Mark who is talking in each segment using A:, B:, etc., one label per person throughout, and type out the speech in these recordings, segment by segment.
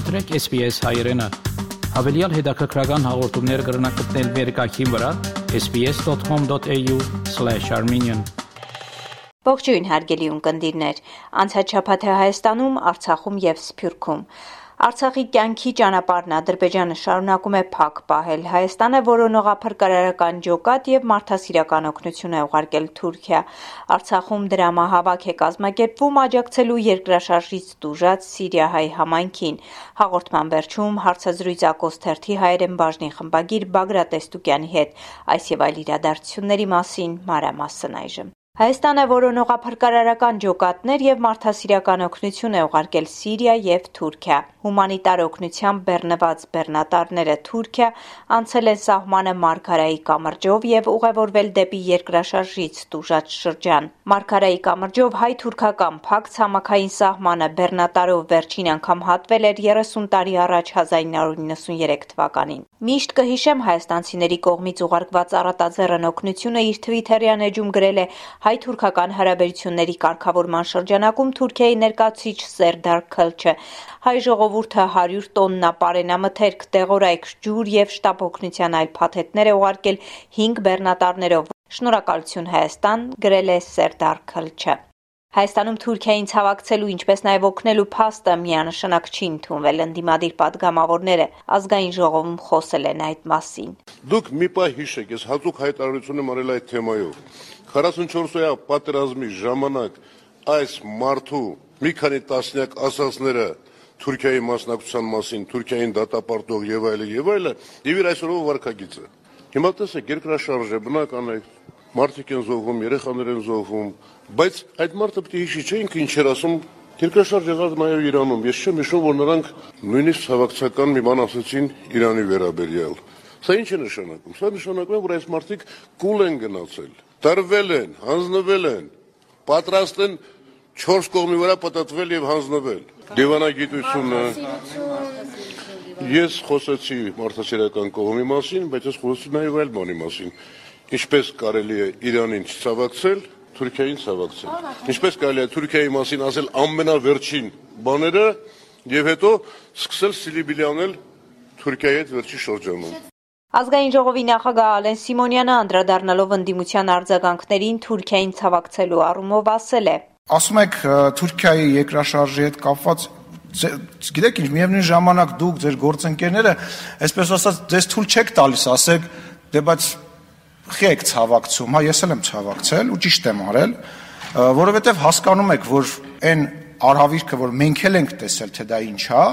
A: Մտրեք SPS հայրենը։ Հավելյալ հետաքրքրական հաղորդումներ կգրնակցնել վերկայքին վրա sps.com.au/armenian
B: Ողջույն հարգելի ունկնդիրներ։ Անցած շաբաթը Հայաստանում, Արցախում եւ Սփյուռքում Արցախի կյանքի ճանապարհն Ադրբեջանը շարունակում է փակ պահել։ Հայաստանը որոնողափր կարարական ջոկատ եւ մարդասիրական օգնություն է ուղարկել Թուրքիա։ Արցախում դրամահավաք է կազմակերպվում աջակցելու երկրաշարժից տուժած Սիրիահայ համայնքին։ Հաղորդման վերջում հարցազրույց Ակոս թերթի հայերեն բաժնի խմբագիր Բագրատ Տեստուկյանի հետ այս եւ այլ իրադարձությունների մասին մանրամասն այժմ։ Հայաստանը որոնողափրկարարական ջոկատներ եւ մարդասիրական օգնություն է ուղարկել Սիրիա եւ Թուրքիա։ Հումանիտար օգնությամբ բեռնված բեռնատարները Թուրքիա անցել են սահմանը Մարգարայի կամրջով եւ ուղևորվել դեպի երկրաշարժից տուժած շրջան։ Մարգարայի կամրջով հայ-թուրքական փակ ցամաքային սահմանը բեռնատարով վերջին անգամ հատվել էր 30 տարի առաջ 1993 թվականին։ Միշտ կհիշեմ հայաստանցիների կողմից ուղարկված առատաձեռն օգնությունը իր Twitter-յան էջում գրել է հայ-թուրքական հարաբերությունների կարգավորման շրջանակում Թուրքիայի ներկայացուցիչ Սերդար Քլչը. Հայ ժողովուրդը 100 տոննա պարենամթերք, դեղորայք, ջուր եւ շտապօգնության այլ փաթեթներ է ուղարկել 5 բեռնատարներով։ Շնորհակալություն Հայաստան, գրել է Սերդար Քլչը։ Հայաստանում Թուրքիային ցավակցելու, ինչպես նաև օգնելու փաստը միանշանակ չի ընդունվել ընդդիմադիր падգամավորները ազգային ժողովում խոսել են այդ մասին։
C: Դուք մի պահ հիշեք, ես հատուկ հայտարարություն եմ արել այդ թեմայով։ 44-րդ պատերազմի ժամանակ այս մարդու մի քանի տասնյակ ասացները Թուրքիայի մասնակցության մասին, Թուրքիային դատապարտող եւ այլն եւ այլն, եւ իր այսօրվա վարկագիծը։ Հիմա տեսեք, երկրաշարժ է, բնական է, մարդիկ են զոհվում, երեխաներ են զոհվում, բայց այդ մարդը պետք է հիշի, չէ՞ ինքը ինչ էր ասում Երկրաշարժ եղավ նաև Իրանում։ Ես չեմ հիշում, որ նրանք նույնիսկ ցավակցական մի բան ասացին Իրանի վերաբերյալ։ Սա ինչ է նշանակում։ Սա նշանակում է, որ այս մարդիկ կուլ են գնացել տրվել են, հանձնվել են, պատրաստ են 4 կողմի վրա պատտվել եւ հանձնվել։ Դիվանագիտությունը Ես խոսեցի մարդասիրական կողմի մասին, բայց ես խոսեցի նաև այլ բանի մասին։ Ինչպես կարելի է Իրանին ցավակցել, Թուրքիային ցավակցել։ Ինչպես կարելի է Թուրքիայի մասին ասել ամենավերջին բաները եւ հետո սկսել սիլիբիլի անել Թուրքիայի հետ վերջի շրջանում։
B: Ազգային ժողովի նախագահ Ալեն Սիմոնյանը անդրադառնալով ընդդիմության արձագանքներին Թուրքիային ցավակցելու առումով ասել է.
D: Ասում եք Թուրքիայի երկրաշարժի հետ կապված գիտեք ինչ միևնույն ժամանակ դուք ձեր գործընկերները այսպես ասած ձեզ թույլ չեք տալիս ասեք դե բայց խի եք ցավակցում հա ես էլ եմ ցավակցել ու ճիշտ եմ արել որովհետև հասկանում եք որ այն արհավիրքը որ մենք էլ ենք տեսել թե դա ինչ է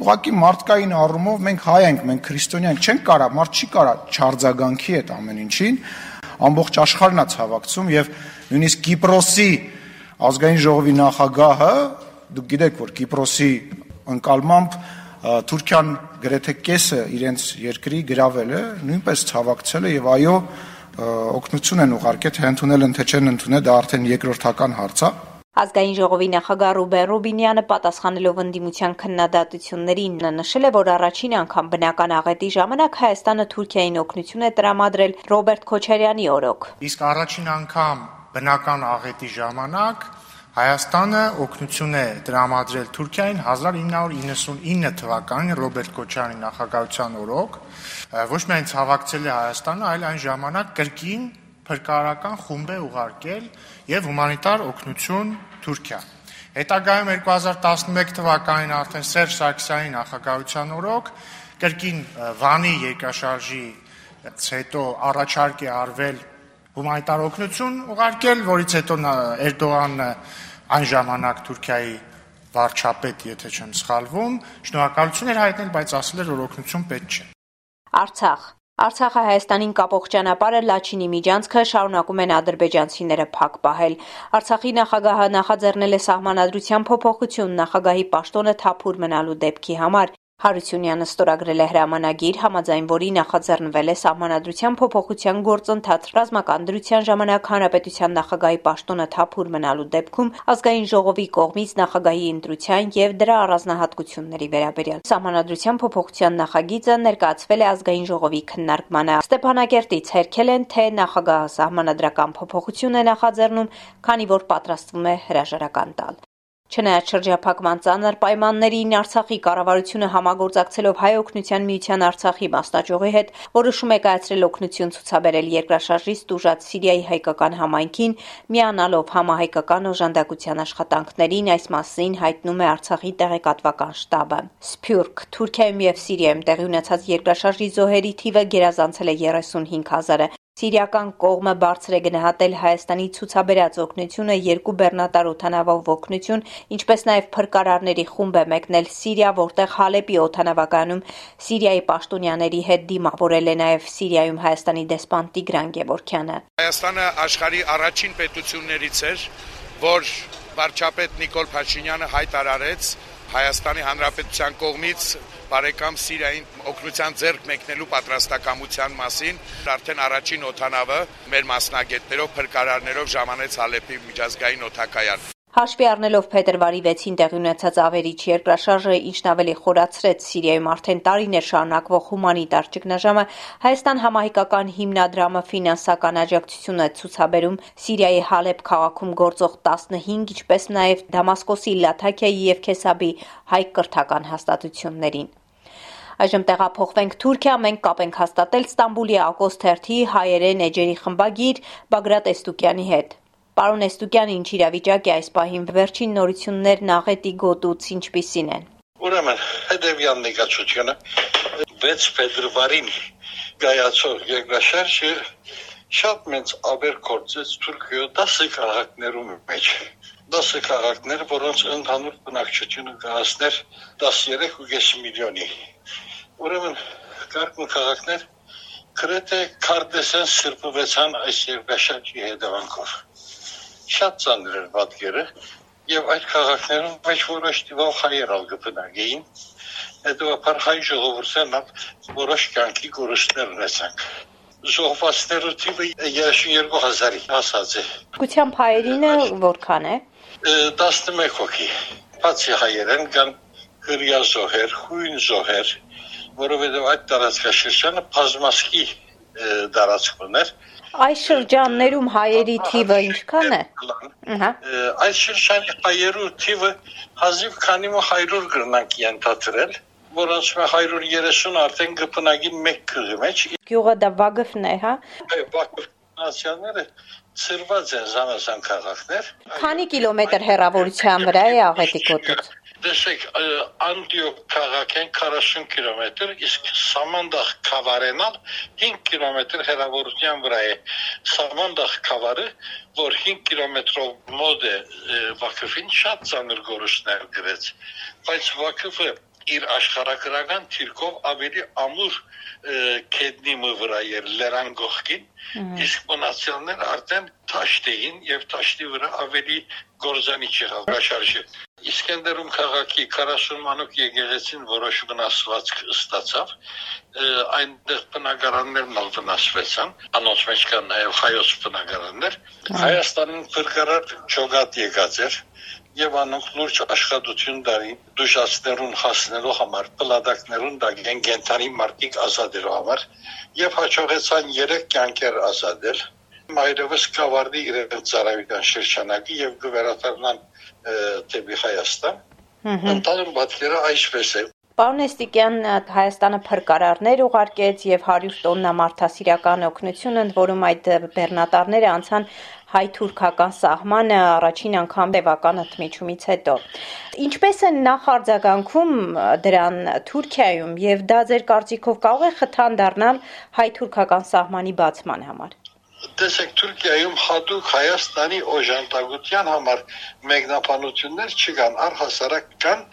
D: ուղղակի մարդկային առումով մենք հայ ենք, մենք քրիստոնյա ենք, չենք կարա, մարդ չի կարա չարձագանքի այդ ամեն ինչին, ամբողջ աշխարհն է ցավակցում եւ նույնիսկ Կիպրոսի ազգային ժողովի նախագահը, դուք գիտեք, որ Կիպրոսի ընկալմամբ Թուրքիան գրեթե կեսը իրենց երկրի գրավել է, նույնպես ցավակցել է եւ այո օգնություն են ուղարկել, թե ընդունել են թե չեն ընդունել, դա արդեն երկրորդական հարց է։
B: Ազգային ժողովի նախագահ Ռուբեն Ռուբինյանը պատասխանելով ընդդիմության քննադատություններին նշել է, որ առաջին անգամ բնական աղետի ժամանակ Հայաստանը Թուրքիային օգնություն է տրամադրել Ռոբերտ Քոչարյանի օրոք։
E: Իսկ առաջին անգամ բնական աղետի ժամանակ Հայաստանը օգնություն է տրամադրել Թուրքիային 1999 թվականին Ռոբերտ Քոչարյանի նախագահության օրոք։ Ոչ միայն ցավակցել է Հայաստանը, այլ այն ժամանակ կրկին փրկարարական խումբ է ուղարկել եւ հումանիտար օգնություն Թուրքիա։ Հետագայում 2011 թվականին արդեն Սերժ Սարգսյանի նախագահության օրոք կրկին Վանի երկաշարժի հետո առաջարկ է արվել հումանիտար օգնություն ուղարկել, որից հետո Էրդողանը այն ժամանակ Թուրքիայի վարչապետ, եթե չեմ սխալվում, շնորհակալություն էր հայտնել, բայց ասել էր, որ օգնություն պետք չէ։
B: Արցախ Արցախը Հայաստանին կապող ճանապարհը Լաչինի միջանցքը շարունակում են ադրբեջանցիները փակ պահել։ Արցախի նախագահը նախաձեռնել է սահմանադրության փոփոխություն նախագահի պաշտոնը թափուր մնալու դեպքի համար։ Հարությունյանը ստորագրել է հրամանագիր, համաձայն որի նախաձեռնվել է սահմանադրության փոփոխության գործընթաց ռազմական դրության ժամանակ հանրապետության նախագահի պաշտոնը թափուր մնալու դեպքում ազգային ժողովի կողմից նախագահի ընտրության եւ դրա առանձնահատկությունների վերաբերյալ։ Սահմանադրության փոփոխության նախագիծը ներկայացվել է ազգային ժողովի քննարկմանը։ Ստեփանակերտից հերքել են, թե նախագահը սահմանադրական փոփոխություն է նախաձեռնում, քանի որ պատրաստվում է հրաժարական տալ։ Չնայած շրջափակման ծանր պայմաններին Արցախի կառավարությունը համագործակցելով Հայ օգնության միության Արցախի մասնաճյուղի հետ որոշում է կայացրել օգնություն ցուցաբերել երկրաշարժից տուժած Սիրիայի հայկական համայնքին, միանալով համահայկական օժանդակության աշխատանքներին, այս մասին հայտնում է Արցախի տեղեկատվական շտաբը։ Սփյուռք, Թուրքիայում եւ Սիրիայում տեղի ունեցած երկրաշարժի զոհերի թիվը գերազանցել է 35000-ը, Սիրիական կողմը բարձր է գնահատել Հայաստանի ցուցաբերած օգնությունը երկու բեռնատար օթանավով օգնություն, ինչպես նաև փրկարարների խումբ է մեկնել Սիրիա, որտեղ Հալեպի օթանավակայանում Սիրիայի պաշտոնյաների հետ դիմավորել է նաև Սիրիայում Հայաստանի դեսպան Տիգրան Գևորքյանը։
F: Հայաստանը աշխարհի առաջին պետություններից էր, որ վարչապետ Նիկոլ Փաշինյանը հայտարարեց Հայաստանի Հանրապետության կողմից բարեկամ Սիրիային օգնության ձեռք մեկնելու պատրաստակամության մասին արդեն առաջին օթանավը մեր մասնագետներով, փրկարարներով ժամանեց Հալեպի միջազգային օթակայան։
B: Հաշվի առնելով փետրվարի 6-ին տեղի ունեցած ավերիչ երկրաշարժը, ինչն ավելի խորացրեց Սիրիայում արդեն տարիներ շարունակվող հումանիտար ճգնաժամը, Հայաստան համահայկական հիմնադրամը ֆինանսական աջակցություն է ցուցաբերում Սիրիայի Հալեբ քաղաքում գործող 15, ինչպես նաև Դամասկոսի Լաթաքիայի եւ Քեսաբի հայ կրթական հաստատություններին։ Այժմ տեղափոխվենք Թուրքիա, մենք կապ ենք հաստատել Ստամբուլի Ակոս թերթի հայերեն էջերի խմբագիր Բագրատ Էստուկյանի հետ։ Պարոն Էստուկյան, ինչ իրավիճակ է այս պահին վերջին նորություններն աղետի գոտուց ինչպիսին են։
G: Ուրեմն հետևյալ նկատությունը 6 փետրվարին գայացող երկրաշարժը շատ մեծ աբեր կործեց Թուրքիո 10 քաղաքներում մեջ 10 քաղաքներ, որոնց ընդհանուր բնակչությունը կհասներ 13.5 միլիոնի։ Ուրեմն կարգուն քաղաքներ գրեթե քարտեսեն սրբվեցան այս երկրաշարժի հետևանքով շատ ծանր էր պատկերը եւ այդ քաղաքներում ոչ որոշ տիպով հայեր ալ կբնակեին հետո հայ ժողովուրդն որոշ կյանքի կորուստներ ունեցան ժողովացները թիվը 32000-ի հասած է։
B: Գուցյամբ հայերինը որքան է։
G: 11 հոգի։ Բացի հայերեն կան հրյա զոհեր, հույն զոհեր, որովհետև այդ տարածքաշրջանը բազմասկի տարածք ուներ,
B: Այս շրջաններում հայերի թիվը ինչքան է։
G: Ահա։ Այս շրջանի հայերու թիվը հազիվ քանի մո 100 գրնանք ենթադրել, որոնց մե 130 արդեն կփնագին մեկ քղի մեջ։
B: Գյուղը դա Վագֆն է, հա։
G: Այո, Վագֆ նացիաները ծրված են զանազան քաղաքներ։
B: Քանի կիլոմետր հեռավորության վրա է Աղետի կոտուց։
G: Դեսեք, Անդիոք քաղաքեն 40 կիլոմետր, իսկ Սամանդախ Քավարենալ 5 կիլոմետր հեռավորության վրա է։ Սամանդախ Քավարը, որ 5 կիլոմետրով մոտ է Վակֆին, շատ ծանր գորուստներ գրեց, բայց Վակֆը իր աշխարհագրական թիրքով ավելի ամուր կեդնի վրա էր լերան գողքին իսկ մոնացիոններ արդեն թաշտ էին եւ թաշտի վրա ավելի գործանի եղավ շարժը Իսկենդերում քաղաքի 40 մանուկ եկեղեցին որոշ վնասվածք ստացավ, այնտեղ բնակարաններն ալ վնասվեցան, անոնց մեջ կան նաև հայոց բնակարաններ։ Հայաստանին փրկարար ճոգատ եկած էր եւ անոնք լուրջ աշխատություն դարին դուշացներուն հասնելու համար, պլադակներուն դագեն գենթանի մարտիկ ազատելու համար եւ հաջողեցան 3 կյանքեր ազատել մայրովս կավարդի իրենց ծառայական շրջանակի եւ գվերատարնան դեպի Հայաստան։ Ընտանիք պատկերը այսպես է։
B: Պարոն Էստիկյան, Հայաստանը փրկարարներ ուղարկեց եւ 100 տոննա մարդասիրական օգնություն, ընդ որում այդ բեռնատարները անցան հայ-թուրքական սահմանը առաջին անգամ տևական ընդմիջումից հետո։ Ինչպես են նախարձագանքում դրան Թուրքիայում եւ դա ձեր կարծիքով կարող է խթան դառնալ հայ-թուրքական սահմանի բացման համար
G: տեսեք Թուրքիայում հատուկ Հայաստանի օժանդակության համար մեկնաբանություններ չկան, առհասարակ կան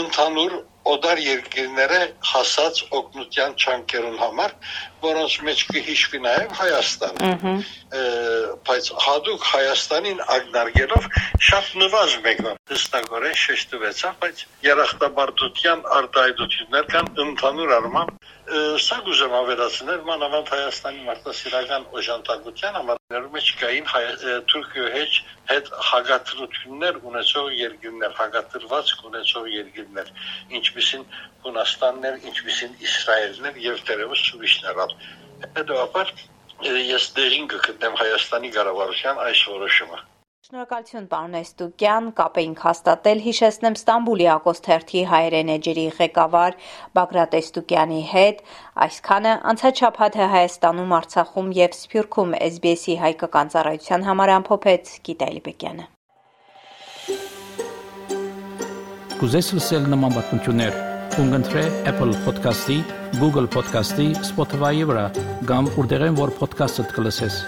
G: ընդհանուր օդար երկրները հասած օգնության չանկերուն համար, որոնց մեջ կհիշվի նաև Հայաստանը։ Բայց հadoop Հայաստանին ագնարգելով շատ նվազ մեկնան հստակորեն շեշտվեցավ, բայց երախտաբարդության արտահայտություններ կան ընդհանուր առմամբ սա գուզեմ ավելացնել մանավանդ Հայաստանի մարդասիրական օժանդակության համարներում մեջ կային Թուրքիո հետ հետ հագատրություններ ունեցող երկիրներ, հագատրված ունեցող երկիրներ, ինչպիսին Հունաստաններ, ինչպիսին Իսրայելներ եւ դերևս ուրիշներ ալ։ Հետո ապար ես դերին կգտնեմ Հայաստանի կառավարության այս որոշումը։
B: Շնորհակալություն պարոն Էստուկյան, կապ էինք հաստատել, հիշեցնեմ Ստամբուլի Ակոսթերթի հայերեն էջերի ղեկավար Բագրատ Էստուկյանի հետ։ Այսքանը է Հայաստանում, Արցախում եւ Սփյուռքում SBS-ի հայկական ծառայության համար ամփոփեց Գիտա Լիբեկյանը։
A: Կուզես լսել նման բանություններ, կընտրե Apple Podcast-ի, Google Podcast-ի, Spotify-ի վրա, կամ որտեղեն որ podcast-ը դուք լսես։